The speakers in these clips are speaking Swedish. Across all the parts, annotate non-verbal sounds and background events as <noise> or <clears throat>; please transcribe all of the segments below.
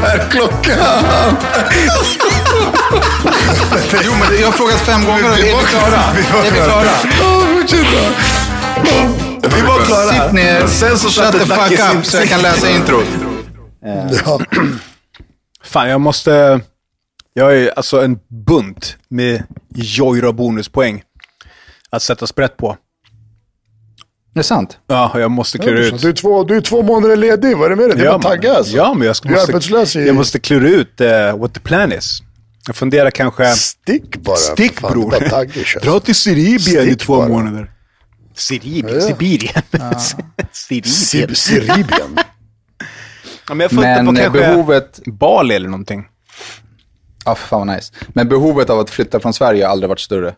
Vad är klockan? Jo, men jag har frågat fem gånger är vi klara? Vi var Är vi klara. Ja, fortsätt. Vi var klara. Sitt ner, Sen så shut the fuck up så jag kan läsa introt. Ja. Fan, jag måste... Jag är alltså en bunt med Joyra bonuspoäng att sätta sprätt på. Det är sant. Ja, jag måste klura ut. Du är, två, du är två månader ledig, vad är det med dig? Det är ja, bara tagga alltså. Ja, men jag, ska, Du är måste, arbetslös i... jag måste klura ut uh, what the plan is. Jag funderar kanske... Stick bara. Stick Fan, bror. alltså. Dra till Sibirien i två bara. månader. Sibirien? Ja. Sibirien? <laughs> Sib- Sibirien? Siribien. <laughs> Ja, men jag funderar Men på eh, kanske behovet... Bali eller någonting. Ja, för fan vad nice. Men behovet av att flytta från Sverige har aldrig varit större.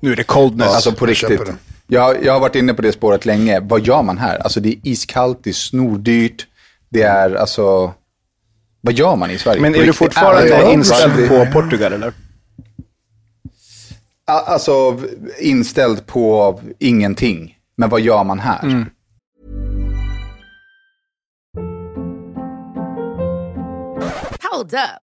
Nu är det coldness. Alltså på riktigt. Jag, jag har varit inne på det spåret länge. Vad gör man här? Alltså det är iskallt, det är snordyrt. Det är alltså... Vad gör man i Sverige? men På är du fortfarande talat. inställd på Portugal eller? Alltså inställd på ingenting. Men vad gör man här? Mm. Hold up.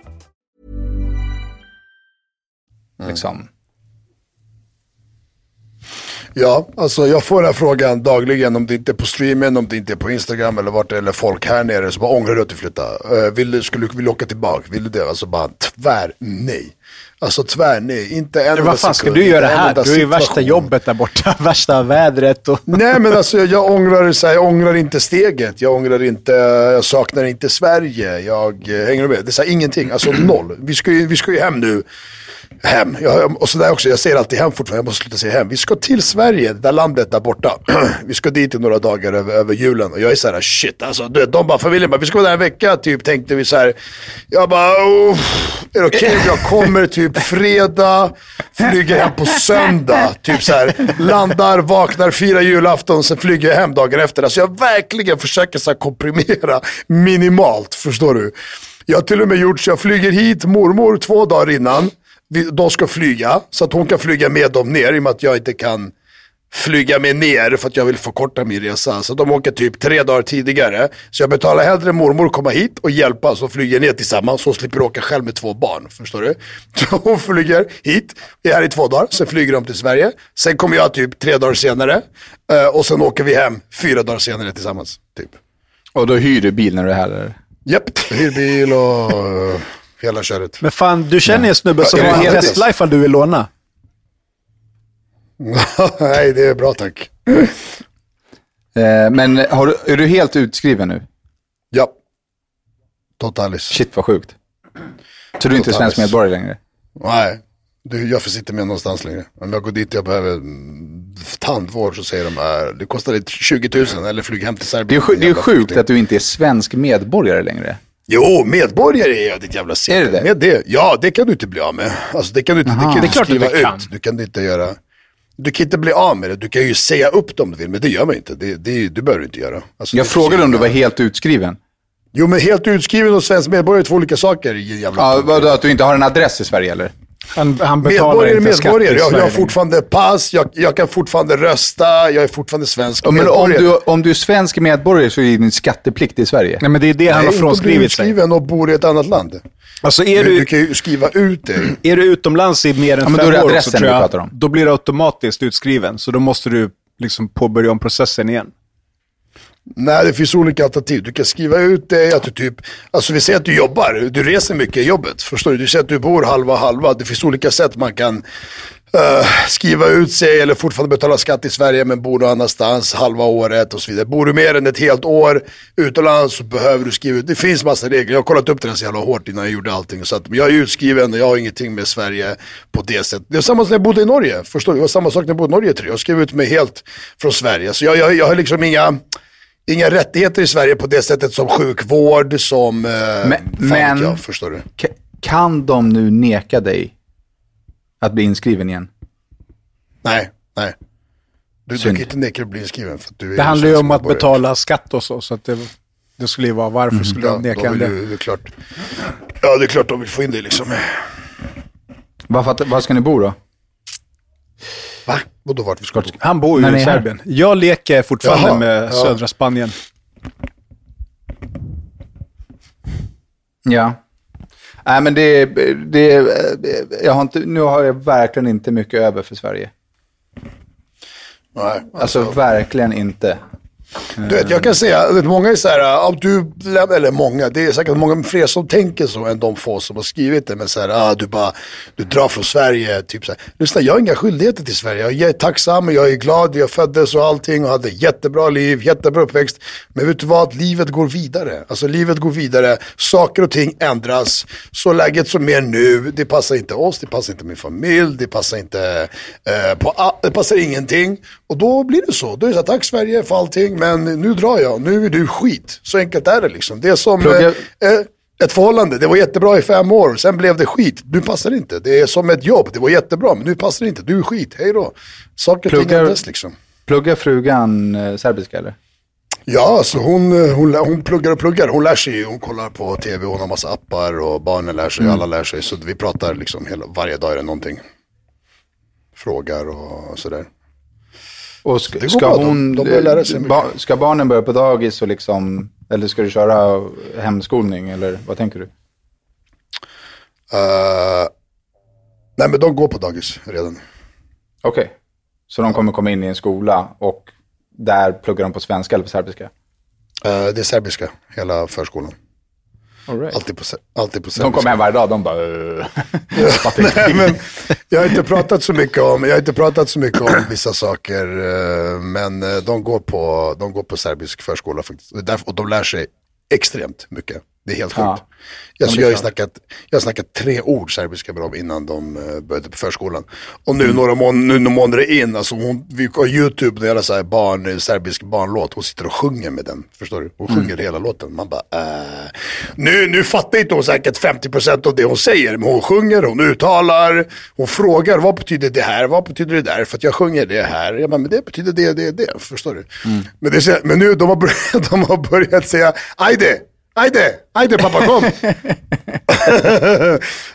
Liksom. Ja, alltså jag får den här frågan dagligen om det inte är på streamen, om det inte är på Instagram eller vart det är, eller folk här nere. Så bara ångrar du att du flyttade? Uh, vill du, skulle du vilja åka tillbaka? Vill du det? Alltså bara tvär nej. Alltså tvär nej, inte en vad fan ska du göra här? Du är ju värsta jobbet där borta, <laughs> värsta vädret och... Nej men alltså jag, jag ångrar så här, jag ångrar inte steget, jag ångrar inte, jag saknar inte Sverige, jag eh, hänger med? Det är så här, ingenting, alltså noll. Vi ska ju, vi ska ju hem nu. Hem, jag, och sådär också, jag säger alltid hem fortfarande, jag måste sluta säga hem. Vi ska till Sverige, det där landet där borta. <clears throat> vi ska dit i några dagar över, över julen. Och jag är så här, shit alltså. Du vet, de bara, familjen bara, vi ska vara där en vecka typ, tänkte vi så här. Jag bara, oh, är det okej om jag kommer typ fredag, flyger hem på söndag. Typ så här, landar, vaknar, firar julafton, sen flyger jag hem dagen efter. Alltså jag verkligen försöker så här komprimera minimalt, förstår du? Jag har till och med gjort så jag flyger hit mormor två dagar innan. De ska flyga, så att hon kan flyga med dem ner i och med att jag inte kan flyga med ner för att jag vill förkorta min resa. Så de åker typ tre dagar tidigare. Så jag betalar hellre mormor komma hit och hjälpa så flyger ner tillsammans. Så slipper åka själv med två barn. Förstår du? <laughs> Så hon flyger hit, är här i två dagar, sen flyger de till Sverige. Sen kommer jag typ tre dagar senare. eh, Och sen åker vi hem fyra dagar senare tillsammans. Typ. Och då hyr du bil när du är här? Japp, hyrbil och eh, hela köret. Men fan, du känner en snubbe som har en Tesla ifall du vill låna. <laughs> Nej, det är bra tack. Eh, men har du, är du helt utskriven nu? Ja. Totalis. Shit vad sjukt. Så du är inte svensk medborgare längre? Nej, du, jag får sitta med någonstans längre. Om jag går dit och jag behöver mm, tandvård så säger de att det kostar lite 20 000 eller flyg hem till Det Serbien. är, sju- det är sjukt att du inte är svensk medborgare längre. Jo, medborgare är jag ditt jävla Är det det? Med det. Ja, det kan du inte bli av med. Alltså det kan du inte, det kan Det är klart skriva du kan. ut. Du kan inte göra. Du kan inte bli av med det. Du kan ju säga upp det om du vill, men det gör man inte. Det, det, det behöver du inte göra. Alltså, Jag frågade om du var helt utskriven. Jo, men helt utskriven och svensk medborgare är två olika saker. Jävla Ja, vadå, att du inte har en adress i Sverige eller? Han, han betalar Medborgare är inte skatt i medborgare. Jag, har fortfarande pass, jag, jag kan fortfarande rösta, jag är fortfarande svensk Ja, men om du, om du är svensk medborgare så är din skatteplikt i Sverige. Nej, men det är det han har Nej, inte blir frånskrivit sig. utskriven och bor i ett annat land. Alltså är Du, du, du kan ju skriva ut det. <clears throat> är du utomlands i mer än Ja, men då är fem det år så tror jag, då blir du automatiskt utskriven. Så då måste du liksom påbörja om processen igen. Nej, det finns olika alternativ. Du kan skriva ut det, att du typ, alltså vi säger att du jobbar, du reser mycket i jobbet. Förstår du? Du säger att du bor halva halva. Det finns olika sätt man kan uh, skriva ut sig eller fortfarande betala skatt i Sverige men bor någon annanstans halva året och så vidare. Bor du mer än ett helt år utomlands så behöver du skriva ut. Det finns massa regler. Jag har kollat upp det här så jävla hårt innan jag gjorde allting. Så att, jag är utskriven och jag har ingenting med Sverige på det sättet. Det är samma som när jag bodde i Norge. Förstår du? Det var samma sak när jag bodde i Norge tror jag. Jag skrev ut mig helt från Sverige. Så jag, jag, jag har liksom inga inga rättigheter i Sverige på det sättet som sjukvård, som... Eh, Men- fan men- jag, förstår du? Ka- Kan de nu neka dig att bli inskriven igen? Nej, nej. Du, du kan inte neka dig att bli inskriven. För att du är Det handlar ju om att betala skatt och så. Så att det, det skulle ju vara varför skulle Mm. Ja, de neka det? du, det är klart. Ja, det är klart de vill få in det liksom. Varför, var ska ni bo då? Va? Vadå vart vi ska bo? Han bor ju i. Serbien. Jag leker fortfarande Jaha, med ja. södra Spanien. Ja. Nej, men det, det, jag har inte, nu har jag verkligen inte mycket över för Sverige. Nej, Alltså, verkligen inte. Du vet, jag kan säga att många är så här, du, eller många, det är säkert många fler som tänker så än de få som har skrivit det. Men så här, ah, du bara, du drar från Sverige, typ så här. Lyssna, jag har inga skyldigheter till Sverige. Jag är tacksam, jag är glad, jag föddes och allting och hade jättebra liv, jättebra uppväxt. Men vet du vad, livet går vidare. Alltså livet går vidare, saker och ting ändras. Så läget som är nu, det passar inte oss, det passar inte min familj, det passar inte, eh, på, det passar ingenting. Och då blir det så. Då är det så här, tack Sverige för allting, men nu drar jag, nu är du skit. Så enkelt är det liksom. Det är som eh, eh, ett förhållande, det var jättebra i fem år, sen blev det skit. Du passar inte. Det är som ett jobb, det var jättebra, men nu passar det inte. Du är skit, hej då. Saker och ting ändras liksom. Pluggar frugan eh, serbiska eller? Ja, alltså hon, eh, hon, hon pluggar och pluggar. Hon lär sig, hon kollar på tv, hon har massa appar och barnen lär sig, alla lär sig. Så vi pratar liksom hela, varje dag är det någonting. Frågar och sådär. Och ska, ska, de- hon, de börjar lära sig ba, ska barnen börja på dagis och liksom, eller ska du köra hemskolning eller vad tänker du? Eh, nej men de går på dagis redan. Okej, så de kommer komma in i en skola och där pluggar de på svenska eller på serbiska? Eh, det är serbiska, hela förskolan. All right. Alltid på, alltid på serbiska. De kommer hem varje dag, de bara... <laughs> Nej, men jag har inte pratat så mycket om, jag har inte pratat så mycket om vissa saker. eh, Men eh, de går på, de går på serbisk förskola faktiskt. Och de lär sig extremt mycket. Det är helt sjukt. Ja. Jag, så blir jag, har snackat, jag har snackat tre ord serbiska med dem innan de eh, började på förskolan. Och Mm. nu några, mån, nu några månader in, alltså hon, vi har YouTube, när jag så här barn, eh, serbisk barnlåt, hon sitter och sjunger med den. Förstår du? Hon Mm. sjunger hela låten. Man bara, äh. nu, nu fattar inte hon säkert 50% av det hon säger, men hon sjunger, hon uttalar, hon frågar vad betyder det här, vad betyder det där, för att jag sjunger det här. Jag bara, men det betyder det, det, det, förstår du? Mm. Men, det, men nu, de har, börjat, <laughs> de har börjat säga, ajde, ajde, ajde pappa kom. <laughs>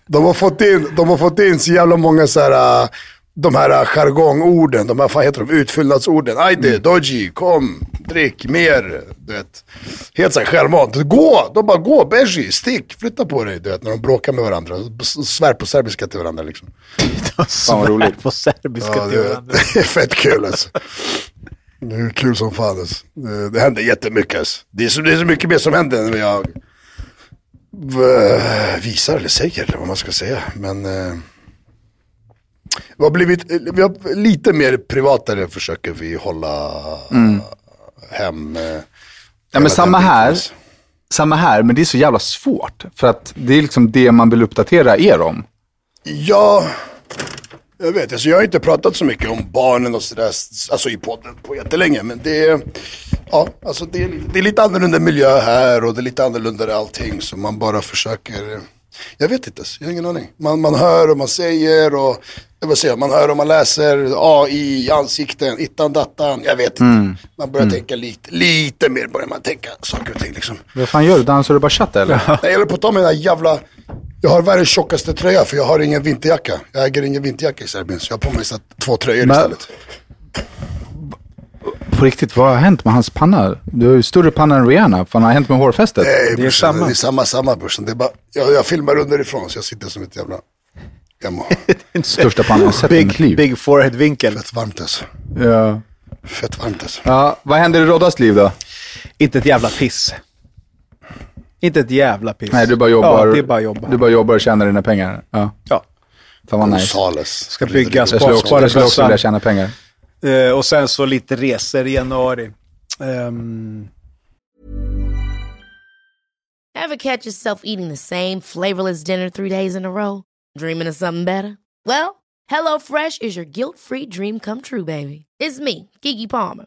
de, har fått in, de har fått in så jävla många så här, äh, de här äh, jargongorden, de här, vad heter de, utfyllnadsorden. Ajde, doji, kom, drick mer. Du vet. Helt så här självmant. Gå, de bara gå, beji, stick, flytta på dig. Du vet, när de bråkar med varandra. Svär på serbiska till varandra liksom. <laughs> Vad roligt. På serbiska Ja, till det, varandra. det <laughs> är fett kul alltså. Det är kul som fan. Det, det händer jättemycket. Det är, så, det är så mycket mer som händer än vad jag v- visar eller säger eller vad man ska säga. Men eh, vi, har blivit, vi har lite mer privatare försöker vi hålla hem. Eh, Ja, men samma här. alltså. Samma här, men det är så jävla svårt. För att det är liksom det man vill uppdatera er om. Ja, jag vet. Alltså jag har inte pratat så mycket om barnen och sådär, alltså i podden på jättelänge. Men det är, ja, alltså det är, det är lite annorlunda miljö här och det är lite annorlunda allting. Så man bara försöker, jag vet inte, jag har ingen aning. Man, man hör och man säger och, jag vill säga, man hör och man läser AI, ansikten, ittan dattan, jag vet inte. Man börjar tänka lite, lite mer börjar man tänka saker och ting liksom. Vad fan gör du? Dansar du bara chatt eller? Jag håller på att ta här jävla Jag har världens tjockaste tröja för jag har ingen vinterjacka. Jag äger ingen vinterjacka i Serbien så jag har på mig så två tröjor Men- istället. På riktigt, vad har hänt med hans panna? Du har ju större panna än Rihanna. Vad har hänt med hårfästet? Nej, det är brorsan, samma. Det är samma, samma brorsan. Det är bara, jag, jag filmar underifrån så jag sitter som ett jävla... Gammal. <laughs> Största panna jag sett i mitt Big, liv. big forehead-vinkel. Fett varmt alltså. Ja. Fett varmt alltså. ja. Vad händer i Roddas liv då? Inte ett jävla piss. Inte ett jävla piss. Nej, du bara jobbar. Ja, det är bara jobba. Du bara jobbar och tjänar dina pengar. Ja. Ja. Fan vad nice. Gonzales. Ska bygga också, jag skulle också vilja tjäna pengar. Eh, och sen så lite resor i januari. Ehm, Ever catch yourself eating the same flavorless dinner three days in a row? Dreaming of something better? Well, HelloFresh is your guilt-free dream come true, baby. It's me, Kiki Palmer.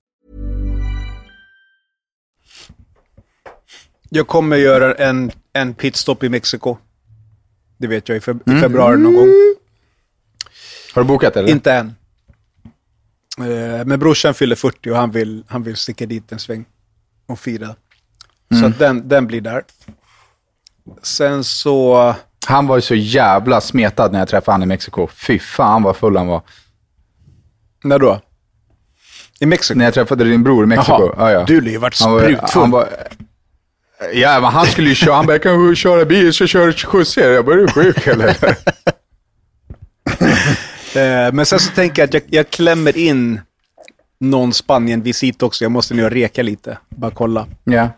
jag kommer göra en, en pitstop i Mexiko. Det vet jag i, feb- Mm. i februari någon gång. Har du bokat eller? Inte än. Eh, men brorsan fyller 40 och han vill, han vill sticka dit en sväng och fira. Så att den, den blir där. Sen så... Han var ju så jävla smetad när jag träffade han i Mexiko. Fy fan vad full han var. När då? I Mexiko? När jag träffade din bror i Mexiko. Jaha, Ja, ja. du lär ju varit Han var- sprutfull. han var- Ja, men han skulle ju köra. Han bara, jag kan köra bil, så kör skjuts er. Jag bara, är du sjuk eller? <laughs> Eh, men sen så tänker jag att jag, jag klämmer in någon Spanien-visit också. Jag måste och reka lite. Bara kolla. ja.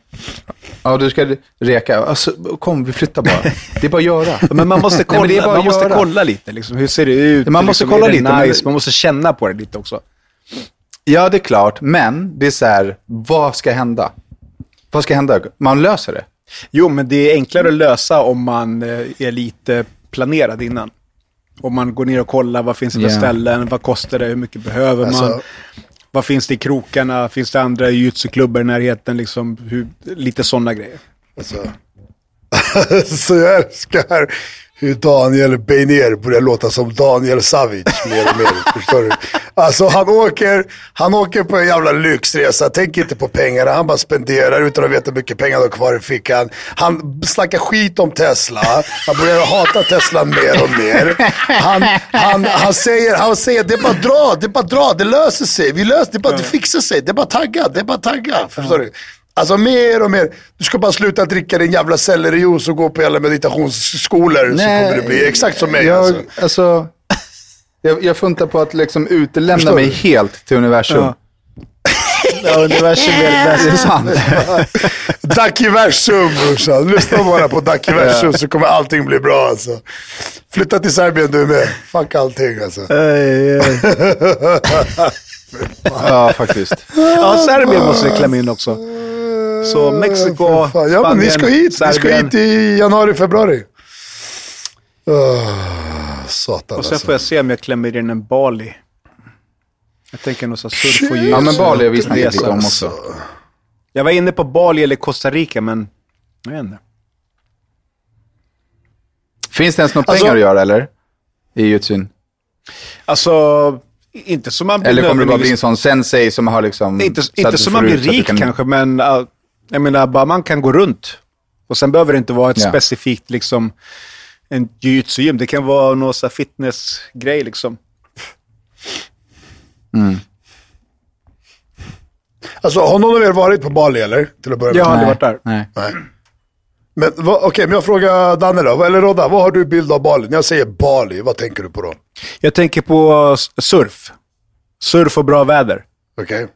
Ja, du ska reka. Alltså, kom, vi flyttar bara. Det är bara att göra. <laughs> Men man måste <laughs> Nej, kolla, bara man måste göra. kolla lite. Liksom. Hur ser det ut? Man måste liksom, kolla lite, Nice? Man måste känna på det lite också. Ja, det är klart. Men det är så här, vad ska hända? Vad ska hända? Man löser det. Jo, men det är enklare att lösa om man eh, är lite planerad innan. Om man går ner och kollar vad finns det för Ja. ställen, vad kostar det, hur mycket behöver man, Alltså- vad finns det i krokarna, finns det andra jujutsu-klubbar i närheten, liksom, hur, lite sådana grejer. Alltså. <laughs> så jag älskar hur Daniel Beiner börjar låta som Daniel Savic mer och mer. förstår du? Alltså han åker, han åker på en jävla lyxresa, tänker inte på pengarna, han bara spenderar utan att veta hur mycket pengar han har kvar i fickan. Han snackar skit om Tesla, han börjar hata Tesla mer och mer. Han, han, han, säger, han säger, det är bara dra, det är bara dra, det löser sig, vi löser, det, är bara, det fixar sig, det är bara tagga, det är bara tagga. Förstår du? Alltså mer och mer. Du ska bara sluta dricka din jävla sellerijuice och gå på alla meditationsskolor så kommer det bli exakt som mig. Jag, Alltså. alltså, jag, jag funtar på att liksom utelämna Förstår mig du? helt till universum. Ja. Ja, universum är det <laughs> Det är bästa. sant. <laughs> Daciversum brorsan. Lyssna bara på Daciversum så kommer allting bli bra alltså. Flytta till Serbien du med. Fuck allting alltså. <laughs> Ja, faktiskt. Ja, Serbien måste vi klämma in också. Så Mexiko. Ja men ni ska Spanien, hit. Ni ska Serbien. hit i januari, februari. Oh, satan Och sen alltså. får jag se om jag klämmer in en Bali. Jag tänker nog så surf och ljus. Ja, men Bali har vi snackat lite om också. Jag var inne på Bali eller Costa Rica, men jag vet inte. Finns det ens några Alltså- pengar att göra eller? I jutsun? Alltså, inte som man blir Eller kommer du bara bli en sån sensei som har liksom... Inte, inte som man blir rik kan- kanske, men uh, jag menar, bara man kan gå runt. Och sen behöver det inte vara ett Ja. specifikt, liksom, en jiu-jitsu-gym. Det kan vara någon så här fitnessgrej, liksom. Alltså har någon av er varit på Bali eller? Till att börja med. Jag har aldrig varit där. Nej. Nej. Men okej, men jag frågar Danne då, eller Rodda, vad har du bild av Bali? När jag säger Bali, vad tänker du på då? Jag tänker på surf. Surf och bra väder. Okej?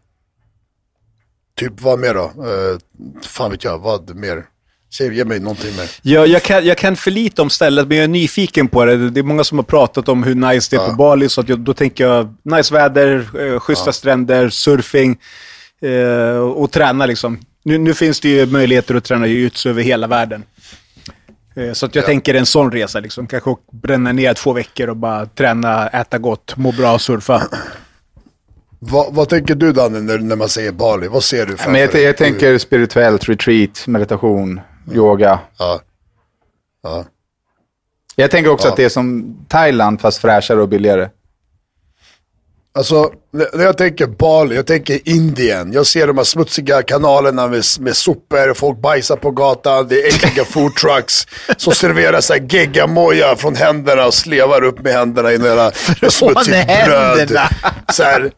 Typ vad mer då? Uh, fan vet jag, vad mer? Säg, ge mig någonting mer. Jag, jag, kan, jag kan för lite om stället, men jag är nyfiken på det. Det är många som har pratat om hur nice det är på Bali, så att jag, då tänker jag nice väder, eh, schyssta stränder, surfing eh, och träna liksom. Nu, nu finns det ju möjligheter att träna jujutsu över hela världen. Eh, så att jag tänker en sån resa, liksom. kanske bränna ner två veckor och bara träna, äta gott, må bra och surfa. Vad, vad tänker du Danne när, när man säger Bali? Vad ser du framför Men jag, jag tänker spirituellt, retreat, meditation, yoga. Ja. Ja. Jag tänker också Ja. att det är som Thailand fast fräschare och billigare. Alltså, när jag tänker Bali, jag tänker Indien. Jag ser de här smutsiga kanalerna med, med sopor, folk bajsar på gatan, det är äckliga <laughs> food trucks som serverar så här geggamoja från händerna och slevar upp med händerna i några smutsigt bröd. Så här,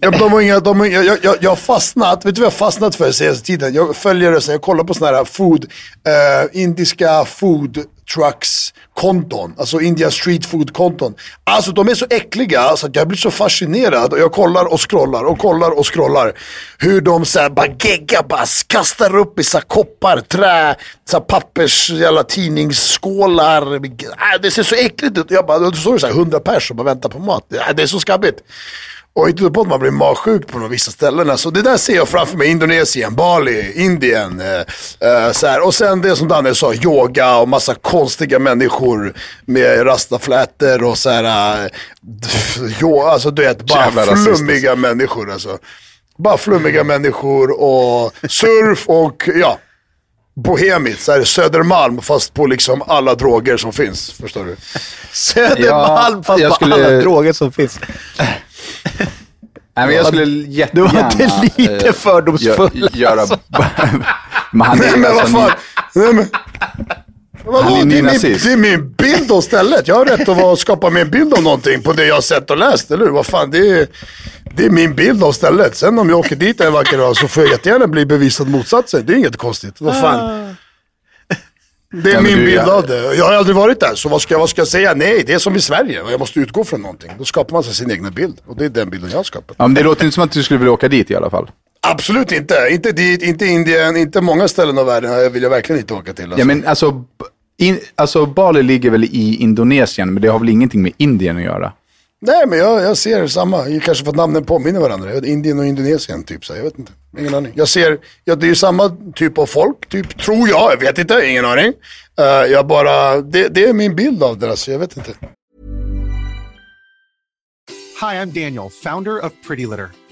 Ja, de har inga, de har, inga- jag, jag, jag har fastnat, vet du vad jag har fastnat för senaste tiden? Jag följer det, jag kollar på sådana här food, eh, indiska food trucks konton, alltså India street food konton. Alltså de är så äckliga så att jag blir så fascinerad och jag kollar och scrollar och kollar och scrollar. Hur de såhär bara geggar, bara kastar upp i så koppar, trä, så pappers, jävla tidningsskålar. Äh, Det ser så äckligt ut. Jag bara, då står det så här 100 pers och bara väntar på mat. Äh, Det är så skabbigt. Och inte på att man blir magsjuk på några vissa ställen. Så det där ser jag framför mig. Indonesien, Bali, Indien. Eh, eh, så här. Och sen det som Daniel sa, yoga och massa konstiga människor med rastaflätor och så här. Eh, jo, alltså du vet, bara Jävla flummiga människor alltså. Bara flummiga människor och surf och ja. Bohemiskt, så här Södermalm fast på liksom alla droger som finns. Förstår du? Södermalm, Ja, fast på skulle- alla droger som finns. Nej, men jag skulle Du jättegärna... var inte lite eh, fördomsfull. gö- göra... alltså. <laughs> men han Nej men vad fan. Nej, men... Vadå? Det, är min, det är min bild av stället. Jag har rätt att vara, skapa mig en bild av någonting på det jag har sett och läst, eller hur? Vad fan, det är, det är min bild av stället. Sen om jag åker dit en vacker dag så får jag jättegärna bli bevisad motsatsen. Det är inget konstigt. Vad fan. Det är Ja, min bild av det. Jag har aldrig varit där, så vad ska, jag- vad ska jag säga? Nej, det är som i Sverige. Jag måste utgå från någonting. Då skapar man sig sin egna bild. Och det är den bilden jag har skapat. Ja, men det låter inte som att du skulle vilja åka dit i alla fall. Absolut inte. Inte dit, inte Indien, inte många ställen av världen vill jag verkligen inte åka till. Alltså. Ja, men alltså, b- in, alltså, Bali ligger väl i Indonesien, men det har väl ingenting med Indien att göra? Nej, men jag, jag ser samma. Jag kanske för att namnen påminner varandra. Indien och Indonesien, typ så. Jag vet inte. Ingen aning. Jag ser, ja, det är ju samma typ av folk, typ, tror jag. Jag vet inte, ingen aning. Uh, jag bara, det, det är min bild av det, alltså. Jag vet inte. Hi, I'm Daniel, founder of Pretty Litter.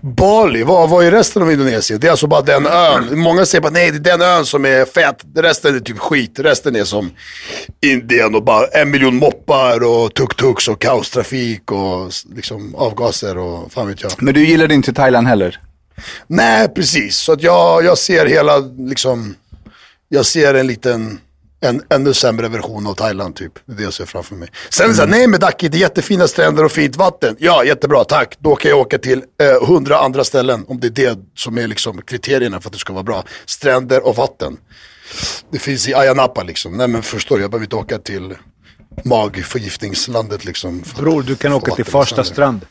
Bali, vad, vad är resten av Indonesien? Det är alltså bara den ön. Många säger bara nej, det är den ön som är fet. Resten är typ skit. Resten är som Indien och bara en miljon moppar och tuk-tuks och kaostrafik och liksom avgaser och fan vet jag. Men du gillade inte Thailand heller? Nej, precis. Så att jag, jag ser hela, liksom, jag ser en liten, en ännu sämre version av Thailand typ. Det är det jag ser framför mig. Sen det så här, nej men Daki, det är jättefina stränder och fint vatten. Ja, jättebra, tack. Då kan jag åka till eh, hundra andra ställen. Om det är det som är liksom kriterierna för att det ska vara bra. Stränder och vatten. Det finns i Ayia Napa liksom. Nej men förstår du, jag behöver inte åka till magförgiftningslandet liksom. Bror, du kan åka till Farsta strand.